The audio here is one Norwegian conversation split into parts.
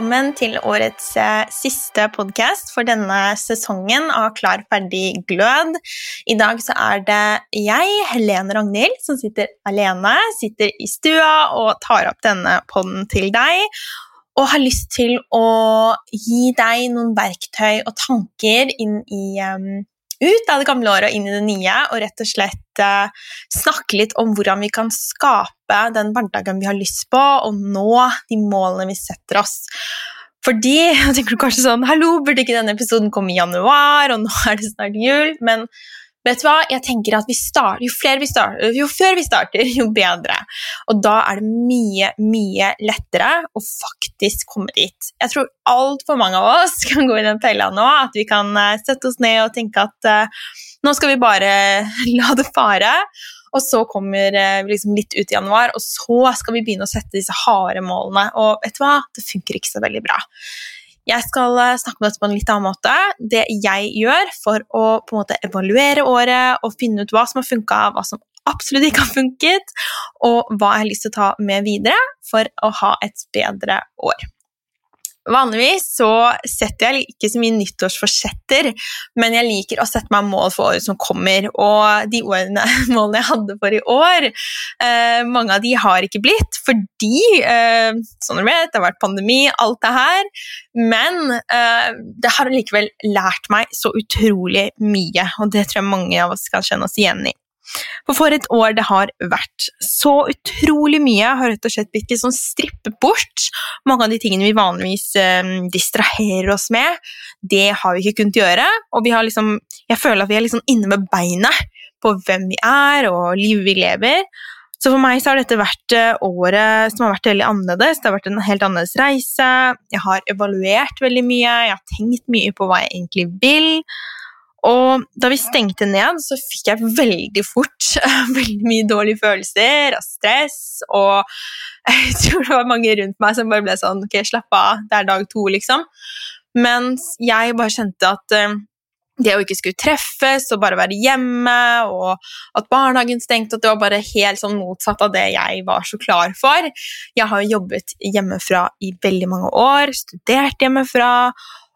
velkommen til årets eh, siste podkast for denne sesongen av Klar, ferdig, glød. I dag så er det jeg, Helene Ragnhild, som sitter alene, sitter i stua og tar opp denne podden til deg. Og har lyst til å gi deg noen verktøy og tanker inn i um, ut av det gamle året og inn i det nye, og rett og slett eh, snakke litt om hvordan vi kan skape den hverdagen vi har lyst på, og nå de målene vi setter oss. Fordi, jeg tenker kanskje sånn, Hallo, burde ikke denne episoden komme i januar, og nå er det snart jul? Men Vet du hva? Jeg tenker at vi starter, jo, vi starter, jo før vi starter, jo bedre. Og da er det mye, mye lettere å faktisk komme dit. Jeg tror altfor mange av oss kan gå i den fella nå, at vi kan eh, sette oss ned og tenke at uh, nå skal vi bare la det fare. Og så kommer uh, vi liksom litt ut i januar, og så skal vi begynne å sette disse harde målene. Og vet du hva? Det funker ikke så veldig bra. Jeg skal eh, snakke om dette på en litt annen måte. Det jeg gjør for å på en måte evaluere året og finne ut hva som har funka, hva som absolutt ikke har funket, og hva jeg har lyst til å ta med videre for å ha et bedre år. Vanligvis så setter jeg ikke så mye nyttårsforsetter, men jeg liker å sette meg mål for året som kommer. Og de årene, målene jeg hadde for i år, eh, mange av de har ikke blitt fordi eh, som dere vet, det har vært pandemi, alt det her. Men eh, det har likevel lært meg så utrolig mye, og det tror jeg mange av oss kan kjenne oss igjen i. For for et år det har vært. Så utrolig mye har rett og slett blitt litt sånn strippet bort. Mange av de tingene vi vanligvis eh, distraherer oss med, det har vi ikke kunnet gjøre. Og vi har liksom, jeg føler at vi er liksom inne med beinet på hvem vi er og livet vi lever. Så for meg så har dette vært eh, året som har vært veldig annerledes. Det har vært en helt annerledes reise. Jeg har evaluert veldig mye, jeg har tenkt mye på hva jeg egentlig vil. Og da vi stengte ned, så fikk jeg veldig fort veldig mye dårlige følelser og stress. Og jeg tror det var mange rundt meg som bare ble sånn Ok, slapp av, det er dag to, liksom. Mens jeg bare kjente at uh, det å ikke skulle treffes og bare være hjemme, og at barnehagen stengte, at det var bare helt sånn motsatt av det jeg var så klar for. Jeg har jobbet hjemmefra i veldig mange år, studert hjemmefra,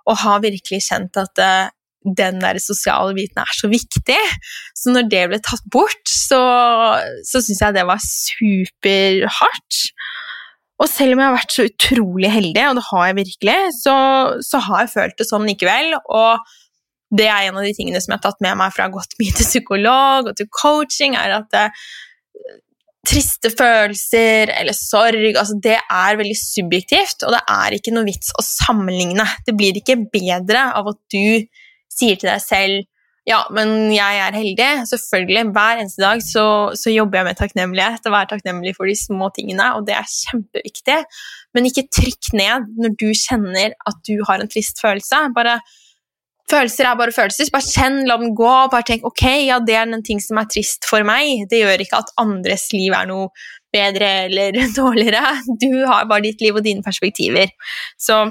og har virkelig kjent at uh, den der sosiale biten er så viktig. Så når det ble tatt bort, så, så syns jeg det var superhardt. Og selv om jeg har vært så utrolig heldig, og det har jeg virkelig, så, så, har jeg følt det sånn likevel. Og det er en av de tingene som jeg har tatt med meg fra godt mye til psykolog og til coaching, er at det, eh, triste følelser eller sorg altså Det er veldig subjektivt, og det er ikke noe vits å sammenligne. Det blir ikke bedre av at du sier til deg selv ja, men jeg er heldig. Selvfølgelig, Hver eneste dag så, så, jobber jeg med takknemlighet og være takknemlig for de små tingene, og det er kjempeviktig. Men ikke trykk ned når du kjenner at du har en trist følelse. Bare, følelser er bare følelser. Bare kjenn, la den gå. Bare tenk ok, ja, det er en ting som er trist for meg. Det gjør ikke at andres liv er noe bedre eller dårligere. Du har bare ditt liv og dine perspektiver. Så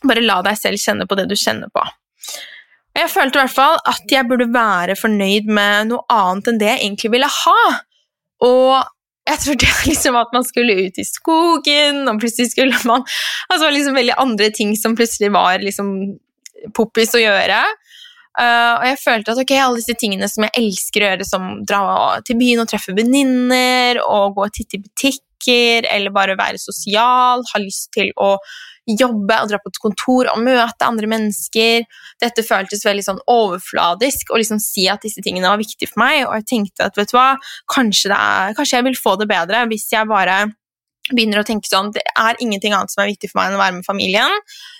bare la deg selv kjenne på det du kjenner på. Jeg følte i hvert fall at jeg burde være fornøyd med noe annet enn det jeg egentlig ville ha. Og jeg trodde liksom at man skulle ut i skogen, og plutselig skulle man Altså liksom veldig andre ting som plutselig var liksom poppis å gjøre. Uh, og jeg følte at ok, alle disse tingene som jeg elsker å gjøre, som dra til byen og treffe venninner, og gå og titte i butikker, eller bare være sosial, ha lyst til å jobbe og dra på et kontor og møte andre mennesker. Dette føltes veldig sånn overfladisk å liksom si at disse tingene var viktige for meg. Og jeg tenkte at vet du hva, kanskje, er, kanskje jeg vil få det bedre hvis jeg bare begynner å tenke sånn Det er ingenting annet som er viktig for meg enn å være med familien.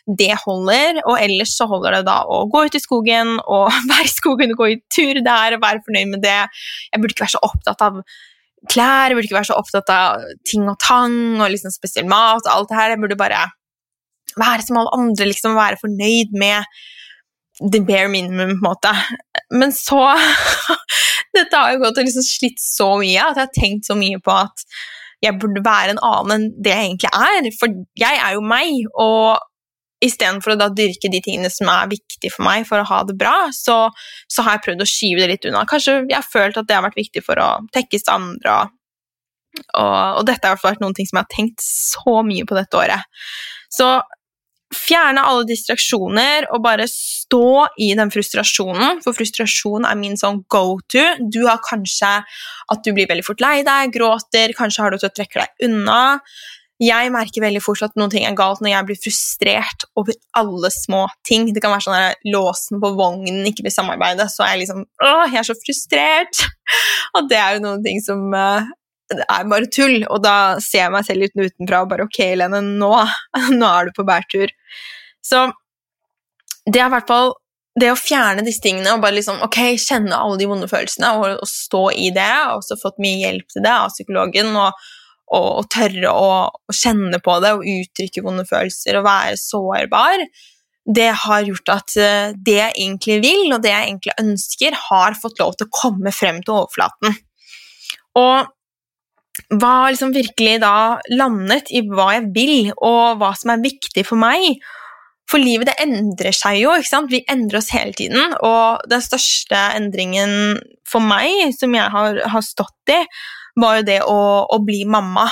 Det holder. Og ellers så holder det da å gå ut i skogen og være i skogen og gå i tur der og være fornøyd med det. Jeg burde ikke være så opptatt av klær, jeg burde ikke være så opptatt av ting og tang og liksom spesiell mat og alt det her. Jeg burde bare være som alle andre, liksom være fornøyd med the bare minimum, på en måte. Men så Dette har jo gått og liksom slitt så mye at jeg har tenkt så mye på at jeg burde være en annen enn det jeg egentlig er. For jeg er jo meg, og istedenfor å da dyrke de tingene som er viktige for meg for å ha det bra, så, så, har jeg prøvd å skyve det litt unna. Kanskje jeg har følt at det har vært viktig for å tekkes andre. Og, og, dette har vært noen ting som jeg har tenkt så mye på dette året. Så fjerne alle distraksjoner og bare stå i den frustrasjonen, for frustrasjon er min sånn go to. Du har kanskje at du blir veldig fort lei deg, gråter, kanskje har du til å trekke deg unna. Jeg merker veldig fort at noen ting er galt når jeg blir frustrert over alle små ting. Det kan være sånn at låsen på vognen ikke vil samarbeide, så er jeg liksom Åh, jeg er så frustrert! Og det er jo noen ting som uh, er bare tull, og da ser jeg meg selv uten utenfra og bare Ok, Lene, nå, nå er du på bærtur. Så det er i hvert fall det å fjerne disse tingene og bare liksom, ok, kjenne alle de vonde følelsene og, og stå i det. og også fått mye hjelp til det av psykologen. og, og, og tørre å, å, kjenne på det og uttrykke vonde følelser og være sårbar, det har gjort at eh, det jeg egentlig vil, og det jeg egentlig ønsker, har fått lov til å komme frem til overflaten. Og hva liksom virkelig da landet i hva jeg vil, og hva som er viktig for meg. For livet det endrer seg jo. ikke sant? Vi endrer oss hele tiden. Og den største endringen for meg, som jeg har, har stått i, var jo det å, å, bli mamma.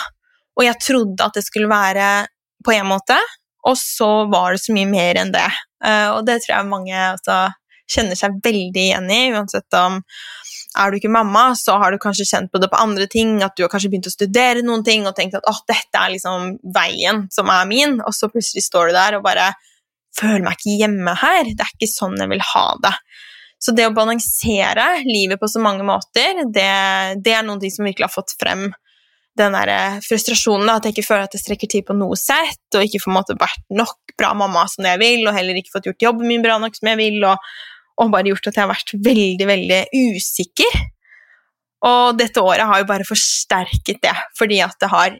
Og jeg trodde at det skulle være på en måte, og så var det så mye mer enn det. Uh, og det tror jeg mange altså, kjenner seg veldig igjen i, uansett om er du ikke mamma, så har du kanskje kjent på det på andre ting, at du har kanskje begynt å studere noen ting og tenkt at åh, dette er liksom veien som er min, og så plutselig står du der og bare føler meg ikke hjemme her. Det er ikke sånn jeg vil ha det. Så det å balansere livet på så mange måter, det, det er noen ting som virkelig har fått frem den der eh, frustrasjonen. At jeg ikke føler at jeg strekker tid på noe sett, og ikke får vært nok bra mamma som jeg vil, og heller ikke fått gjort jobben min bra nok som jeg vil, og, og bare gjort at jeg har vært veldig, veldig usikker. Og dette året har jo bare forsterket det, fordi at det har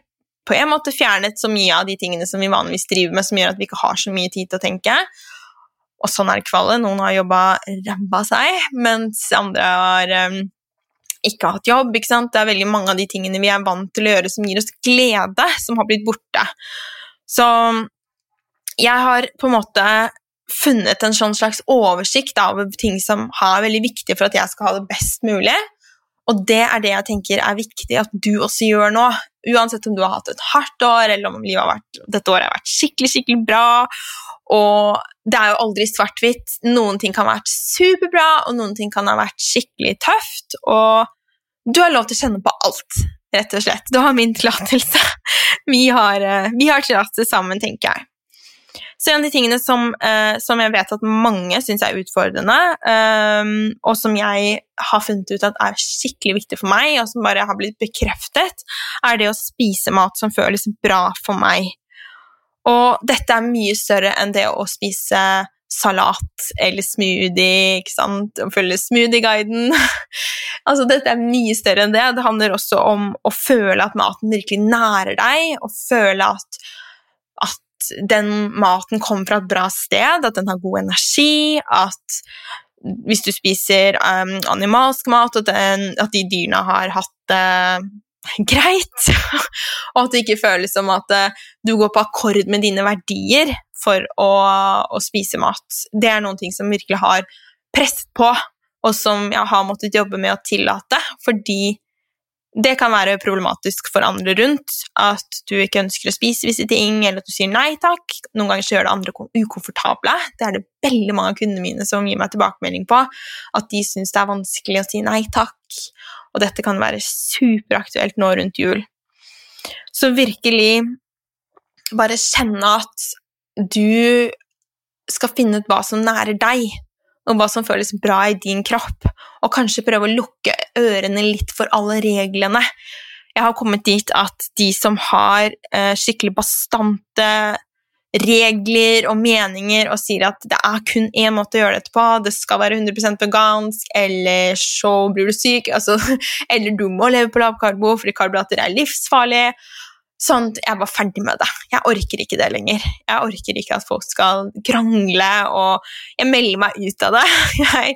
på en måte fjernet så mye av de tingene som vi vanligvis driver med, som gjør at vi ikke har så mye tid til å tenke. Og sånn er det ikke alle. Noen har jobba ræva seg, mens andre har um, ikke hatt jobb. Ikke sant? Det er veldig mange av de tingene vi er vant til å gjøre som gir oss glede, som har blitt borte. Så jeg har på en måte funnet en sånn slags oversikt av ting som er veldig viktige for at jeg skal ha det best mulig. Og det er det jeg tenker er viktig at du også gjør nå. Uansett om du har hatt et hardt år, eller om livet har vært, dette året har vært skikkelig, skikkelig bra. Og det er jo aldri svart-hvitt. Noen ting kan ha vært superbra, og noen ting kan ha vært skikkelig tøft. Og du har lov til å kjenne på alt, rett og slett. Du har min tillatelse. Vi har, eh, vi har tillatelse sammen, tenker jeg. Så en av de tingene som, uh, som jeg vet at mange syns er utfordrende, um, og som jeg har funnet ut at er skikkelig viktig for meg, og som bare har blitt bekreftet, er det å spise mat som føles bra for meg. Og dette er mye større enn det å spise salat eller smoothie, ikke sant, og følge smoothie-guiden. altså, dette er mye større enn det. Det handler også om å føle at maten virkelig nærer deg, og føle at, den maten kommer fra et bra sted, at den har god energi, at hvis du spiser um, animalsk mat, at, den, at, de dyrene har hatt det uh, greit, og at det ikke føles som at uh, du går på akkord med dine verdier for å, å, spise mat. Det er noen ting som virkelig har presset på, og som jeg har måttet jobbe med å tillate, fordi det kan være problematisk for andre rundt at du ikke ønsker å spise visse ting, eller at du sier nei takk. Noen ganger så gjør det andre ukomfortable. Det er det veldig mange av kundene mine som gir meg tilbakemelding på. At de syns det er vanskelig å si nei takk. Og dette kan være superaktuelt nå rundt jul. Så virkelig bare kjenne at du skal finne ut hva som nærer deg og hva som føles bra i din kropp, og kanskje prøve å lukke ørene litt for alle reglene. Jeg har kommet dit at de som har eh, skikkelig bastante regler og meninger og sier at det er kun én måte å gjøre dette på, det skal være 100% vegansk, eller så blir du syk, altså, eller du må leve på lavkarbo fordi karbohydrater er livsfarlig, Sånn, Jeg var ferdig med det. Jeg orker ikke det lenger. Jeg orker ikke at folk skal krangle, og jeg melder meg ut av det. Jeg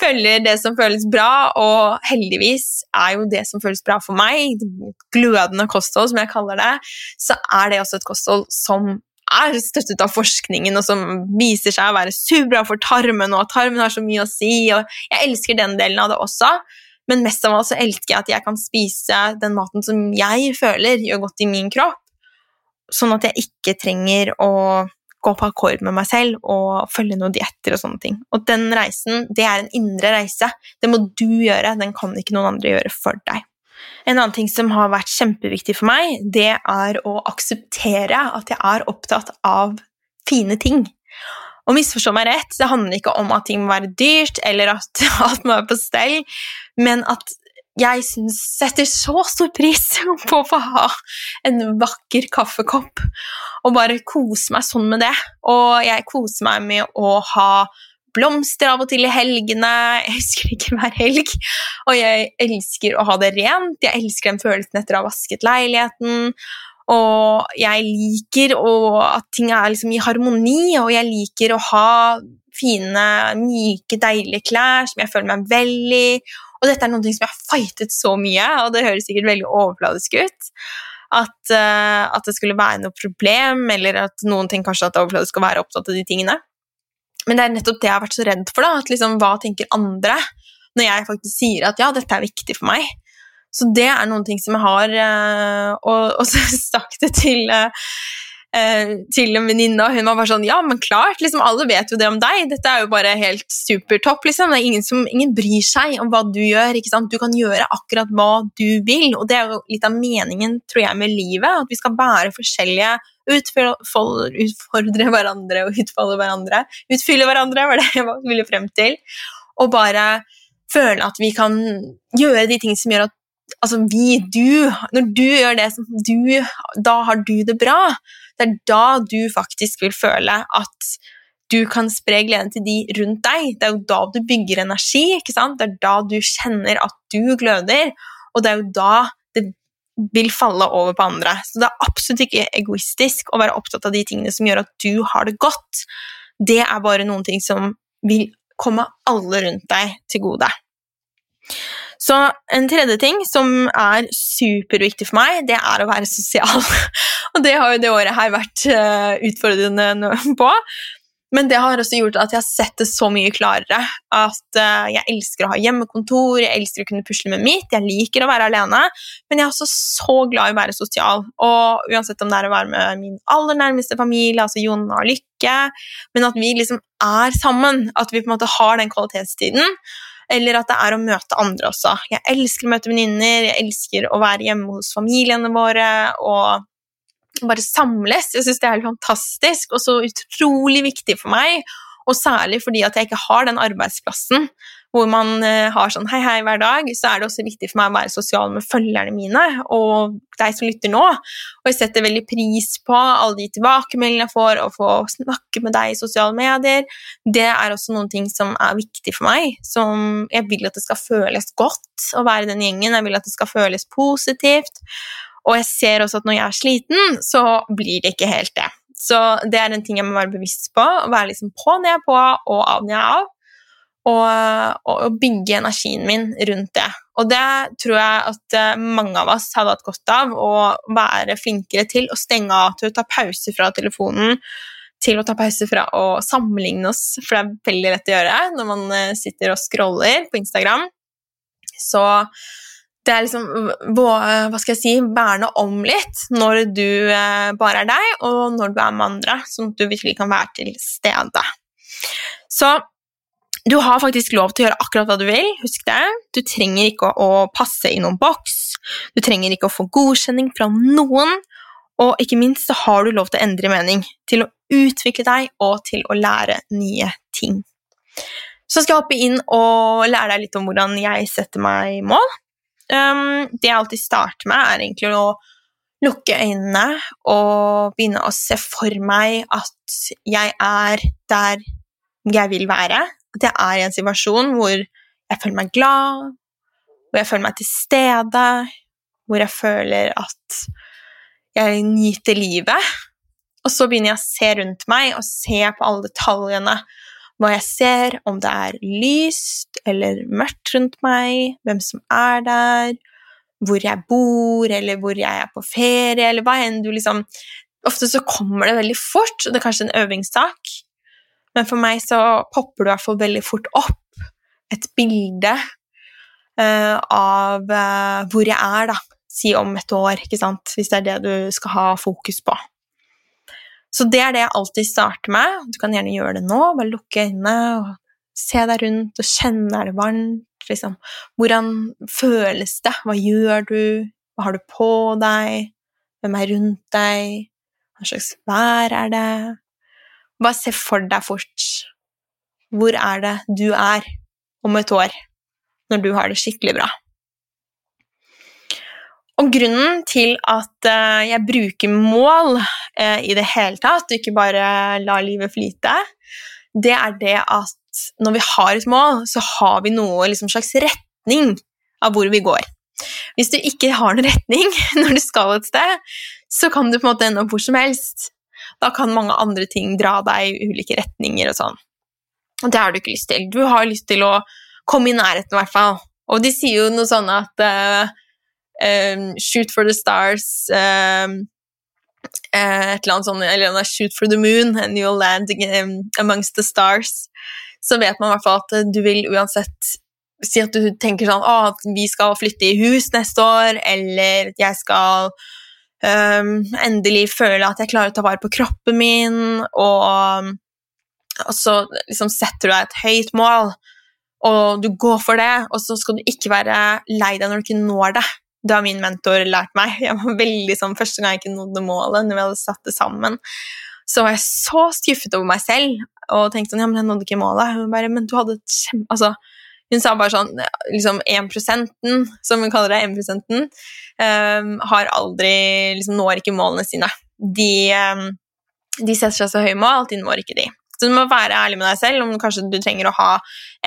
følger det som føles bra, og heldigvis er jo det som føles bra for meg, glødende kosthold, som jeg kaller det, så er det også et kosthold som er støttet av forskningen, og som viser seg å være superbra for tarmen, og at tarmen har så mye å si. og Jeg elsker den delen av det også. Men mest av alt så elsker jeg at jeg kan spise den maten som jeg føler gjør godt i min kropp, sånn at jeg ikke trenger å gå på akkord med meg selv og følge noen dietter og sånne ting. Og den reisen, det er en indre reise. Det må du gjøre, den kan ikke noen andre gjøre for deg. En annen ting som har vært kjempeviktig for meg, det er å akseptere at jeg er opptatt av fine ting. Og misforstå meg rett, det handler ikke om at ting må være dyrt, eller at alt må være på stell, men at jeg synes, setter så stor pris på å få ha en vakker kaffekopp og bare kose meg sånn med det. Og jeg koser meg med å ha blomster av og til i helgene. Jeg husker ikke hver helg. Og jeg elsker å ha det rent. Jeg elsker den følelsen etter å ha vasket leiligheten. Og jeg liker at ting er liksom i harmoni, og jeg liker å ha fine, myke, deilige klær som jeg føler meg vel i. Og dette er noe som jeg har fightet så mye, og det høres sikkert veldig overfladisk ut. At, uh, at, det skulle være noe problem, eller at noen tenker kanskje at det er overfladisk å være opptatt av de tingene. Men det er nettopp det jeg har vært så redd for. da, at liksom, Hva tenker andre? Når jeg faktisk sier at ja, dette er viktig for meg. Så det er noen ting som jeg har uh, og, og sagt det til uh, uh, til en venninne, og hun var bare sånn Ja, men klart! liksom Alle vet jo det om deg. Dette er jo bare helt supertopp. liksom, det er ingen, som, ingen bryr seg om hva du gjør. ikke sant? Du kan gjøre akkurat hva du vil, og det er jo litt av meningen tror jeg, med livet. At vi skal være forskjellige utfordre hverandre og utfolde hverandre. Utfylle hverandre, var det jeg ville frem til. Og bare føle at vi kan gjøre de ting som gjør at Altså, vi, du Når du gjør det som du Da har du det bra. Det er da du faktisk vil føle at du kan spre gleden til de rundt deg. Det er jo da du bygger energi. ikke sant? Det er da du kjenner at du gløder, og det er jo da det vil falle over på andre. Så det er absolutt ikke egoistisk å være opptatt av de tingene som gjør at du har det godt. Det er bare noen ting som vil komme alle rundt deg til gode. Så en tredje ting som er superviktig for meg, det er å være sosial. Og det har jo det året her vært eh, utfordrende på. Men det har også gjort at jeg har sett det så mye klarere. At uh, jeg elsker å ha hjemmekontor, jeg elsker å kunne pusle med mitt, jeg liker å være alene. Men jeg er også så glad i å være sosial. Og uansett om det er å være med min aller nærmeste familie, altså Jonna og Lykke, men at vi liksom er sammen, at vi på en måte har den kvalitetstiden. Eller at det er å møte andre også. Jeg elsker å møte venninner, jeg elsker å være hjemme hos familiene våre. og bare samles. Jeg syns det er helt fantastisk og så utrolig viktig for meg. Og særlig fordi at jeg ikke har den arbeidsplassen hvor man uh, har sånn hei, hei hver dag, så er det også viktig for meg å være sosial med følgerne mine og deg som lytter nå. Og jeg setter veldig pris på alle de tilbakemeldingene jeg får, og få snakke med deg i sosiale medier. Det er også noen ting som er viktig for meg. Som jeg vil at det skal føles godt å være i den gjengen. Jeg vil at det skal føles positivt. Og jeg ser også at når jeg er sliten, så blir det ikke helt det. Så det er en ting jeg må være bevisst på. Være liksom på når jeg er på, og av når jeg er av. Og, og, bygge energien min rundt det. Og det tror jeg at eh, mange av oss hadde hatt godt av. Å være flinkere til å stenge av, til å ta pause fra telefonen, til å ta pause fra å sammenligne oss, for det er veldig lett å gjøre når man eh, sitter og scroller på Instagram. Så det er liksom Hva skal jeg si Verne om litt når du eh, bare er deg, og når du er med andre, sånn at du virkelig kan være til stede. Så du har faktisk lov til å gjøre akkurat hva du vil. Husk det. Du trenger ikke å, å passe i noen boks. Du trenger ikke å få godkjenning fra noen. Og ikke minst så har du lov til å endre mening, til å utvikle deg og til å lære nye ting. Så skal jeg hoppe inn og lære deg litt om hvordan jeg setter meg mål. Um, det jeg alltid starter med, er egentlig å lukke øynene og begynne å se for meg at jeg er der jeg vil være. At jeg er i en situasjon hvor jeg føler meg glad, hvor jeg føler meg til stede, hvor jeg føler at jeg nyter livet. Og så begynner jeg å se rundt meg og se på alle detaljene hva jeg ser, om det er lyst eller mørkt rundt meg, hvem som er der, hvor jeg bor, eller hvor jeg er på ferie, eller hva enn du liksom Ofte så kommer det veldig fort, og det er kanskje en øvingssak, men for meg så popper det i hvert fall veldig fort opp et bilde uh, av uh, hvor jeg er, da, si om et år, ikke sant, hvis det er det du skal ha fokus på. Så det er det jeg alltid starter med. Du kan gjerne gjøre det nå. Bare lukke øynene og se deg rundt og kjenne er det varmt. Liksom. Hvordan føles det? Hva gjør du? Hva har du på deg? Hvem er rundt deg? Hva slags vær er det? Bare se for deg fort. Hvor er det du er om et år, når du har det skikkelig bra? Og grunnen til at eh, jeg bruker mål eh, i det hele tatt, og ikke bare lar livet flyte, det er det at når vi har et mål, så har vi noe liksom, slags retning av hvor vi går. Hvis du ikke har noen retning når du skal et sted, så kan du på en måte ende opp hvor som helst. Da kan mange andre ting dra deg i ulike retninger og sånn. Og det har du ikke lyst til. Du har lyst til å komme i nærheten, i hvert fall. Og de sier jo noe sånn at uh, um, Shoot for the stars um, Et eller annet sånt Eller Shoot for the moon, and you'll land amongst the stars. Så vet man i hvert fall at du vil uansett Si at du tenker sånn Å, vi skal flytte i hus neste år, eller jeg skal um, endelig føle at jeg klarer å ta vare på kroppen min, og, og så liksom setter du deg et høyt mål, og du går for det, og så skal du ikke være lei deg når du ikke når det. Det har min mentor lært meg. Jeg var veldig sånn, Første gang jeg ikke nådde målet, når vi hadde satt det sammen, så var jeg så skuffet over meg selv og tenkte sånn, ja, men jeg nådde ikke målet. Bare, men du hadde et kjempe... Altså, hun sa bare sånn liksom 1% som hun kaller det, 1 um, ehm, har aldri liksom, når ikke målene sine. De, um, de setter seg så høye mål at de når ikke de. Så du må være ærlig med deg selv om kanskje du trenger å ha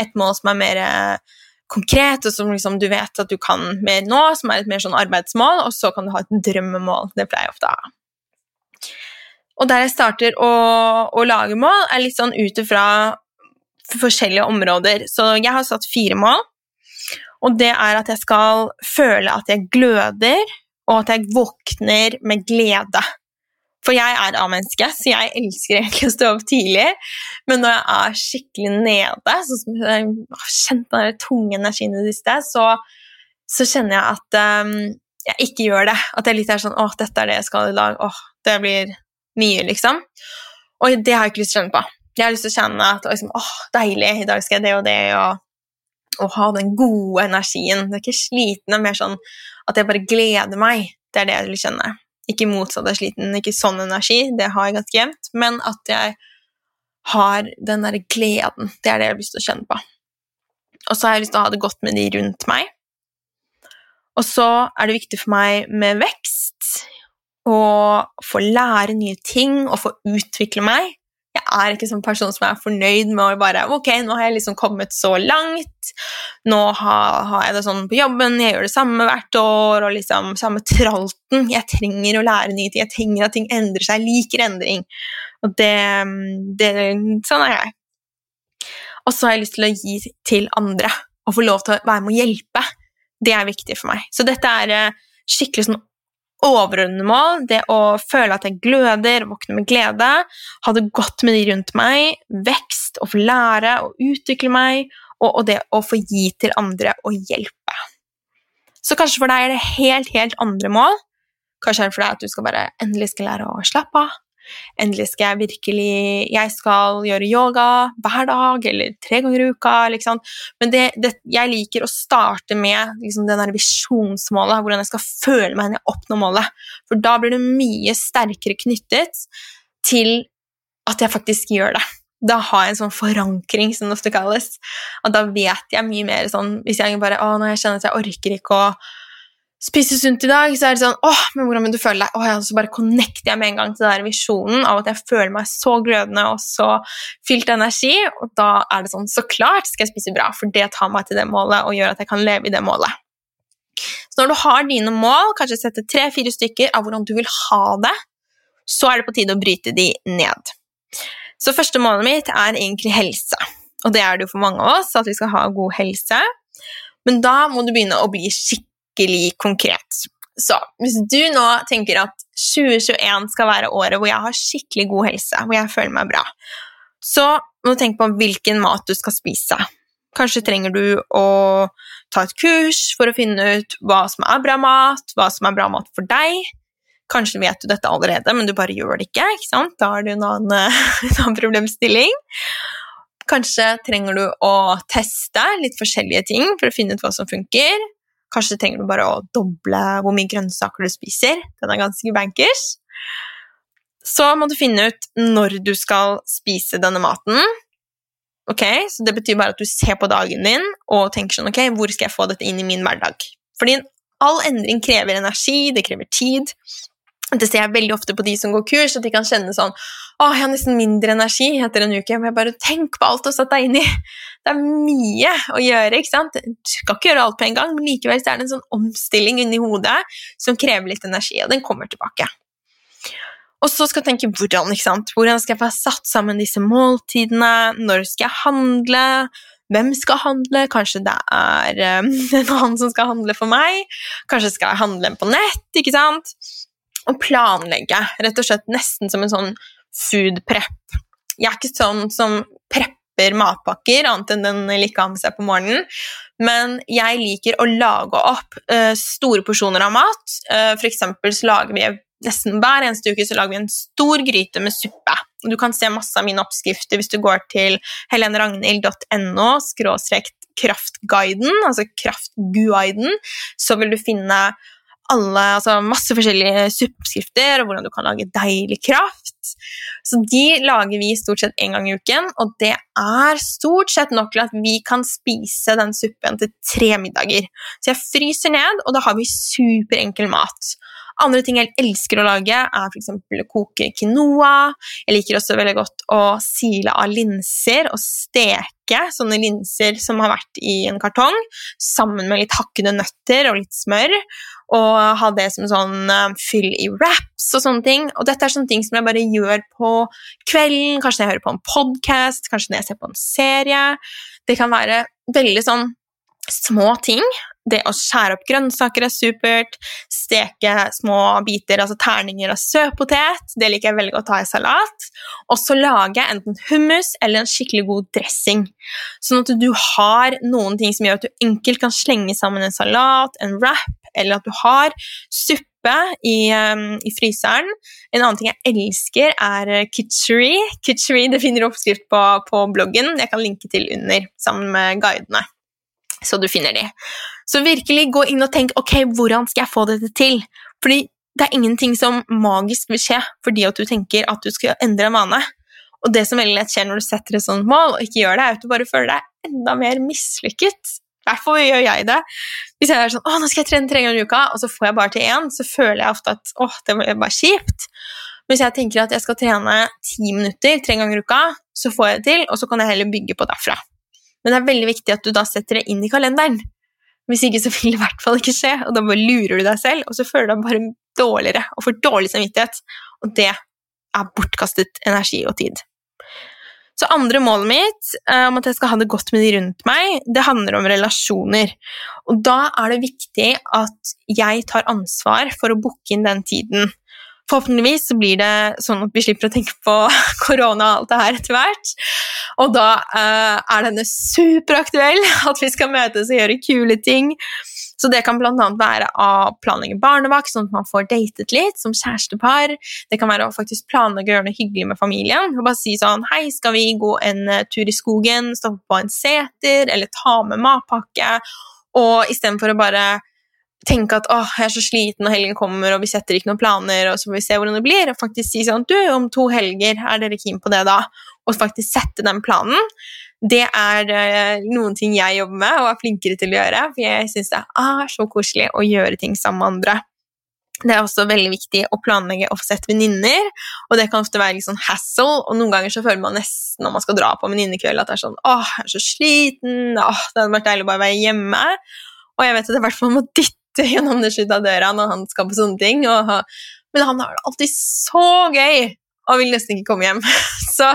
et mål som er mer uh, konkret, og som liksom du vet at du kan mer nå, som er et mer sånn arbeidsmål, og så kan du ha et drømmemål. Det pleier jeg ofte å ha. Og der jeg starter å, å lage mål, er litt sånn ut ifra forskjellige områder. Så jeg har satt fire mål, og det er at jeg skal føle at jeg gløder, og at jeg våkner med glede. For jeg er A-menneske, så jeg elsker egentlig å stå opp tidlig. Men når jeg er skikkelig nede, sånn som jeg har kjent den tunge energien i det siste, så, så, kjenner jeg at um, jeg ikke gjør det. At jeg litt er sånn åh, dette er det jeg skal i dag. Åh, det blir mye, liksom. Og det har jeg ikke lyst til å kjenne på. Jeg har lyst til å kjenne at liksom, åh, deilig, i dag skal jeg det og det, og, og ha den gode energien. Det er ikke sliten, det er mer sånn at jeg bare gleder meg. Det er det jeg vil kjenne. Ikke motsatt av sliten, ikke sånn energi, det har jeg ganske jevnt, men at jeg har den derre gleden. Det er det jeg har lyst til å kjenne på. Og så har jeg lyst til å ha det godt med de rundt meg. Og så er det viktig for meg med vekst, å få lære nye ting og få utvikle meg er ikke sånn person som er fornøyd med å bare Ok, nå har jeg liksom kommet så langt. Nå har, har, jeg det sånn på jobben, jeg gjør det samme hvert år, og liksom samme tralten. Jeg trenger å lære nye ting. Jeg trenger at ting endrer seg. Jeg liker endring. Og det, det Sånn er jeg. Og så har jeg lyst til å gi til andre og få lov til å være med å hjelpe. Det er viktig for meg. Så dette er eh, skikkelig sånn overordnede mål, det å føle at jeg gløder, våkne med glede, ha det godt med de rundt meg, vekst, å få lære og utvikle meg, og, og, det å få gi til andre og hjelpe. Så kanskje for deg er det helt, helt andre mål. Kanskje er det for deg at du skal bare endelig skal lære å slappe av, Endelig skal jeg virkelig Jeg skal gjøre yoga hver dag eller tre ganger i uka. Liksom. Men det, det, jeg liker å starte med liksom, det visjonsmålet, hvordan jeg skal føle meg når jeg oppnår målet. For da blir det mye sterkere knyttet til at jeg faktisk gjør det. Da har jeg en sånn forankring, som det ofte kalles. Og da vet jeg mye mer sånn Hvis jeg bare Å, nå jeg kjenner at jeg orker ikke å spise sunt i dag, så er det sånn åh, men hvordan vil du føle deg? Åh, ja, så bare connecter jeg med en gang til den visjonen av at jeg føler meg så glødende og så fylt av energi, og da er det sånn så klart skal jeg spise bra, for det tar meg til det målet og gjør at jeg kan leve i det målet. Så når du har dine mål, kanskje sette tre-fire stykker av hvordan du vil ha det, så er det på tide å bryte de ned. Så første målet mitt er egentlig helse, og det er det jo for mange av oss, at vi skal ha god helse. Men da må du begynne å bli skikkelig skikkelig konkret. Så hvis du nå tenker at 2021 skal være året hvor jeg har skikkelig god helse, hvor jeg føler meg bra, så må du tenke på hvilken mat du skal spise. Kanskje trenger du å ta et kurs for å finne ut hva som er bra mat, hva som er bra mat for deg. Kanskje vet du dette allerede, men du bare gjør det ikke. ikke sant? Da har du en annen, en annen problemstilling. Kanskje trenger du å teste litt forskjellige ting for å finne ut hva som funker. Kanskje trenger du bare å doble hvor mye grønnsaker du spiser. Den er ganske bankers. Så må du finne ut når du skal spise denne maten. Ok, så Det betyr bare at du ser på dagen din og tenker sånn Ok, hvor skal jeg få dette inn i min hverdag? Fordi all endring krever energi, det krever tid. Det ser jeg veldig ofte på de som går kurs, at de kan kjenne sånn Å, jeg har nesten mindre energi etter en uke. Men jeg bare tenk på alt du har satt deg inn i. Det er mye å gjøre. ikke sant? Du skal ikke gjøre alt på en gang, men likevel er det en sånn omstilling inni hodet som krever litt energi, og den kommer tilbake. Og så skal jeg tenke hvordan. ikke sant? Hvordan skal jeg få satt sammen disse måltidene? Når skal jeg handle? Hvem skal handle? Kanskje det er um, en annen som skal handle for meg? Kanskje skal jeg handle på nett? ikke sant? Og planlegge, rett og slett nesten som en sånn food prep. Jeg er ikke sånn som prepper matpakker, annet enn den liker å med seg på morgenen. Men jeg liker å lage opp uh, store porsjoner av mat. Uh, for eksempel så lager vi nesten hver eneste uke så lager vi en stor gryte med suppe. Du kan se masse av mine oppskrifter hvis du går til heleneragnhild.no kraftguiden, altså kraftguiden, så vil du finne alle, altså masse forskjellige suppeskrifter og hvordan du kan lage deilig kraft. Så de lager vi stort sett én gang i uken, og det er stort sett nok til at vi kan spise den suppen til tre middager. Så jeg fryser ned, og da har vi superenkel mat. Andre ting jeg elsker å lage, er f.eks. å koke quinoa. Jeg liker også veldig godt å sile av linser og steke sånne linser som har vært i en kartong, sammen med litt hakkede nøtter og litt smør. Og ha det som sånn uh, fyll i wraps og sånne ting. Og dette er sånne ting som jeg bare gjør på kvelden, kanskje når jeg hører på en podkast, kanskje når jeg ser på en serie. Det kan være veldig sånn små ting det å skjære opp grønnsaker er supert. Steke små biter, altså terninger av søtpotet. Det liker jeg veldig godt å ha i salat. Og så lage enten hummus eller en skikkelig god dressing. Sånn at du har noen ting som gjør at du enkelt kan slenge sammen en salat, en wrap, eller at du har suppe i, um, i, fryseren. En annen ting jeg elsker, er kitchery. Kitchery det finner du oppskrift på på bloggen. Jeg kan linke til under sammen med guidene så du finner de. Så virkelig gå inn og tenk ok, hvordan skal jeg få dette til? Fordi det er ingenting som magisk vil skje fordi at du tenker at du skal endre en vane. Og det som veldig lett skjer når du setter et sånt mål og ikke gjør det, er at du bare føler deg enda mer mislykket. Fall gjør jeg det. Hvis jeg er sånn 'Å, nå skal jeg trene tre ganger i uka', og så får jeg bare til én, så føler jeg ofte at 'Å, det var bare kjipt'. Hvis jeg tenker at jeg skal trene ti minutter tre ganger i uka, så får jeg det til, og så kan jeg heller bygge på derfra. Men det er veldig viktig at du da setter det inn i kalenderen. Hvis ikke så vil det i hvert fall ikke skje, og da bare lurer du deg selv, og så føler du deg bare dårligere og får dårlig samvittighet. Og det er bortkastet energi og tid. Så andre målet mitt eh, om at jeg skal ha det godt med de rundt meg, det handler om relasjoner. Og da er det viktig at jeg tar ansvar for å booke inn den tiden. Forhåpentligvis så blir det sånn at vi slipper å tenke på korona og alt det her etter hvert. Og da uh, er denne superaktuell, at vi skal møtes og gjøre kule ting. Så det kan bl.a. være å planlegge barnevakt, sånn at man får datet litt som kjærestepar. Det kan være å faktisk planlegge å gjøre noe hyggelig med familien. Og bare si sånn Hei, skal vi gå en uh, tur i skogen, stoppe på en seter, eller ta med matpakke? Og istedenfor å bare tenke at åh, jeg er så sliten, og helgen kommer, og vi setter ikke noen planer, og så får vi se hvordan det blir, og faktisk si sånn Du, om to helger, er dere keen på det da? Og faktisk sette den planen. Det er uh, noen ting jeg jobber med og er flinkere til å gjøre, for jeg syns det er så koselig å gjøre ting sammen med andre. Det er også veldig viktig å planlegge og få sett venninner, og det kan ofte være litt sånn hassle, og noen ganger så føler man nesten når man skal dra på venninnekveld at det er sånn åh, jeg er så sliten, åh, det hadde vært deilig å bare være hjemme. Og jeg vet at jeg i hvert fall må dytte gjennom det ut døra når han skal på sånne ting. Og, men han har det alltid så gøy og vil nesten ikke komme hjem. Så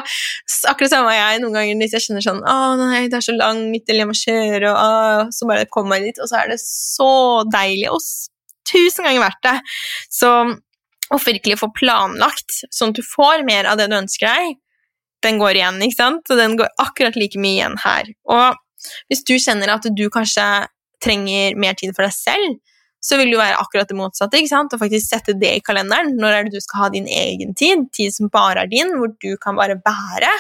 akkurat samme jeg noen ganger hvis jeg kjenner sånn Å, nei, det er så langt, eller jeg må kjøre, og å, så bare kommer jeg dit, og så er det så deilig. Og tusen ganger verdt det. Så å virkelig få planlagt, sånn at du får mer av det du ønsker deg, den går igjen, ikke sant? Og den går akkurat like mye igjen her. Og hvis du kjenner at du kanskje trenger mer tid for deg selv, så vil det jo være akkurat det motsatte. ikke sant? Å faktisk sette det i kalenderen. Når er det du skal ha din egen tid? Tid som bare er din, hvor du kan bare bære.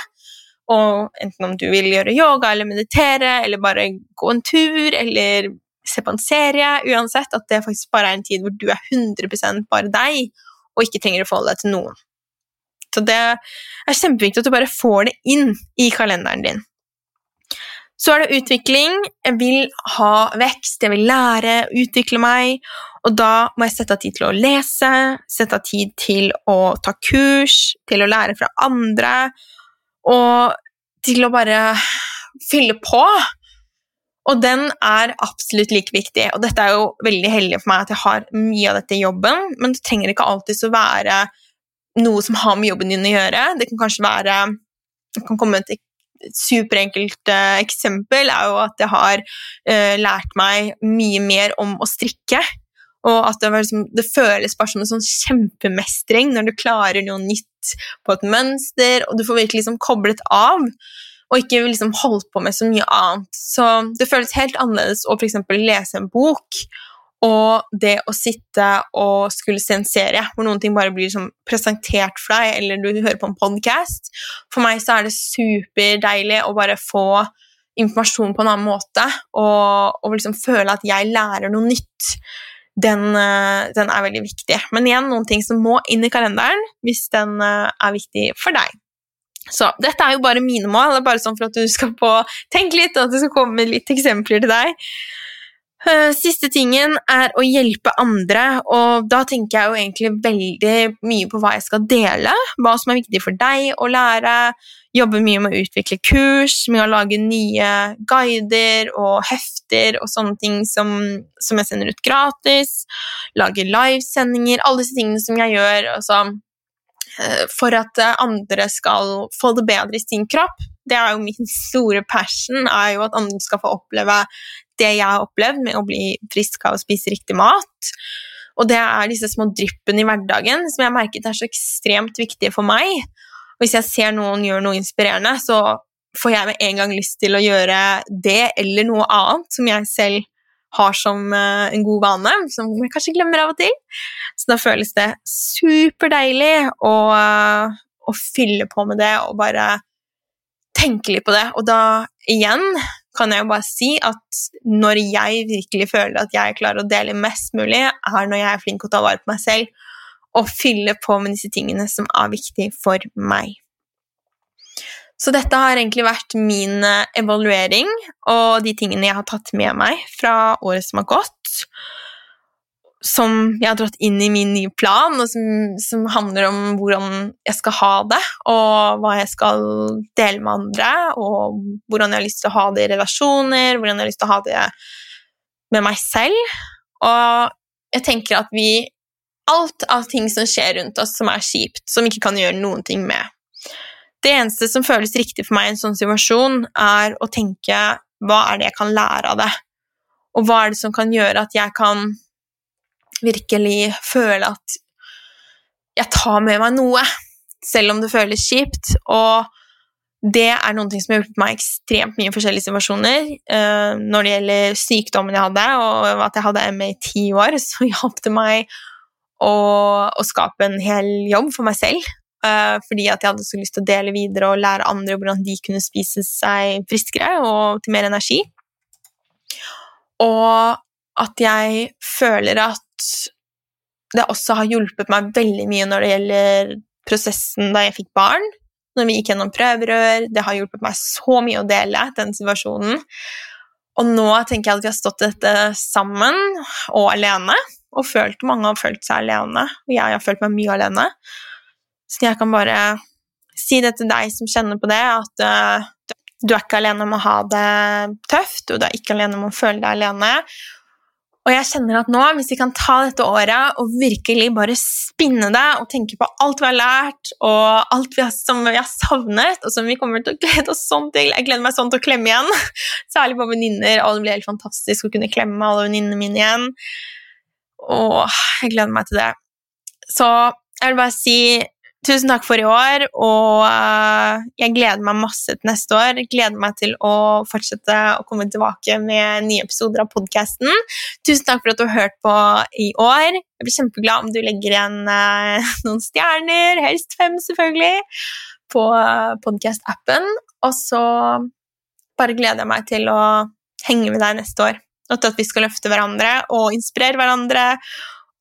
Og enten om du vil gjøre yoga eller meditere eller bare gå en tur eller se på en serie, uansett, at det faktisk bare er en tid hvor du er 100 bare deg, og ikke trenger å forholde deg til noen. Så det er kjempeviktig at du bare får det inn i kalenderen din. Så er det utvikling. Jeg vil ha vekst, jeg vil lære, utvikle meg. Og da må jeg sette av tid til å lese, sette av tid til å ta kurs, til å lære fra andre, og til å bare fylle på. Og den er absolutt like viktig. Og dette er jo veldig heldig for meg at jeg har mye av dette i jobben, men det trenger ikke alltid å være noe som har med jobben din å gjøre. Det kan kanskje være det kan komme et superenkelt uh, eksempel er jo at jeg har uh, lært meg mye mer om å strikke. Og at det, liksom, det, føles bare som en sånn kjempemestring når du klarer noe nytt på et mønster, og du får virkelig liksom koblet av. Og ikke liksom holdt på med så mye annet. Så det føles helt annerledes å f.eks. lese en bok og det å sitte og skulle se en serie hvor noen ting bare blir liksom presentert for deg, eller du hører på en podkast For meg så er det superdeilig å bare få informasjon på en annen måte og, og liksom føle at jeg lærer noe nytt. Den, eh, den, er veldig viktig. Men igjen, noen ting som må inn i kalenderen hvis den eh, er viktig for deg. Så dette er jo bare mine mål. Det er bare sånn for at du skal få tenke litt, og at det skal komme litt eksempler til deg. Eh, siste tingen er å hjelpe andre, og da tenker jeg jo egentlig veldig mye på hva jeg skal dele, hva som er viktig for deg å lære, jobbe mye med å utvikle kurs, med å lage nye guider og hefter og sånne ting som, som jeg sender ut gratis, lage livesendinger, alle disse tingene som jeg gjør altså, eh, for at andre skal få det bedre i sin kropp. Det er jo min store passion, er jo at andre skal få oppleve det jeg har opplevd med å bli frisk av å spise riktig mat. Og det er disse små dryppene i hverdagen som jeg har merket er så ekstremt viktige for meg. Hvis jeg ser noen gjøre noe inspirerende, så får jeg med en gang lyst til å gjøre det eller noe annet som jeg selv har som uh, en god vane, som jeg kanskje glemmer av og til. Så da føles det superdeilig å, uh, å fylle på med det og bare tenke litt på det. Og da igjen kan jeg jo bare si at når jeg virkelig føler at jeg klarer å dele mest mulig, er når jeg er flink til å ta vare på meg selv og fylle på med disse tingene som er viktige for meg. Så dette har egentlig vært min eh, evaluering og de tingene jeg har tatt med meg fra året som har gått som jeg har dratt inn i min nye plan, og som, som, handler om hvordan jeg skal ha det, og hva jeg skal dele med andre, og hvordan jeg har lyst til å ha det i relasjoner, hvordan jeg har lyst til å ha det med meg selv. Og jeg tenker at vi Alt av ting som skjer rundt oss som er kjipt, som vi ikke kan gjøre noen ting med. Det eneste som føles riktig for meg i en sånn situasjon, er å tenke hva er det jeg kan lære av det, og hva er det som kan gjøre at jeg kan virkelig føle at jeg tar med meg noe, selv om det føles kjipt. Og det er noen ting som har hjulpet meg ekstremt mye i forskjellige situasjoner. Uh, når det gjelder sykdommen jeg hadde, og at jeg hadde ME i ti år, så hjalp det meg å, å, skape en hel jobb for meg selv. Uh, fordi at jeg hadde så lyst til å dele videre og lære andre hvordan de kunne spise seg friskere og til mer energi. Og at jeg føler at det også har hjulpet meg veldig mye når det gjelder prosessen da jeg fikk barn. Når vi gikk gjennom prøverør. Det har hjulpet meg så mye å dele den situasjonen. Og nå tenker jeg at vi har stått dette sammen og alene. Og følt, mange har følt seg alene, og jeg har følt meg mye alene. Så jeg kan bare si det til deg som kjenner på det, at uh, du er ikke alene om å ha det tøft, og du er ikke alene om å føle deg alene. Og jeg kjenner at nå, hvis vi kan ta dette året og virkelig bare spinne det og tenke på alt vi har lært, og alt vi har, som vi har savnet, og som vi kommer til å glede oss sånn til Jeg gleder meg sånn til å klemme igjen, særlig på venninner. Det blir helt fantastisk å kunne klemme alle venninnene mine igjen. Og jeg gleder meg til det. Så jeg vil bare si tusen takk for i år, og uh, jeg gleder meg masse til neste år. Jeg gleder meg til å fortsette å komme tilbake med nye episoder av podkasten. Tusen takk for at du har hørt på i år. Jeg blir kjempeglad om du legger igjen uh, noen stjerner, helst fem, selvfølgelig, på uh, podkast-appen. Og så bare gleder jeg meg til å henge med deg neste år. Og til at vi skal løfte hverandre og inspirere hverandre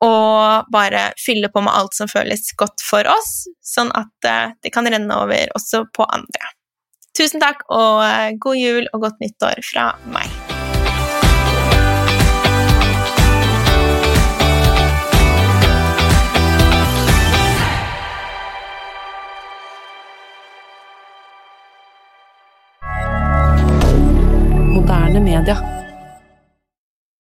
og bare fylle på med alt som føles godt for oss, sånn at eh, det kan renne over også på andre. Tusen takk, og eh, god jul og godt nyttår fra meg. moderne media.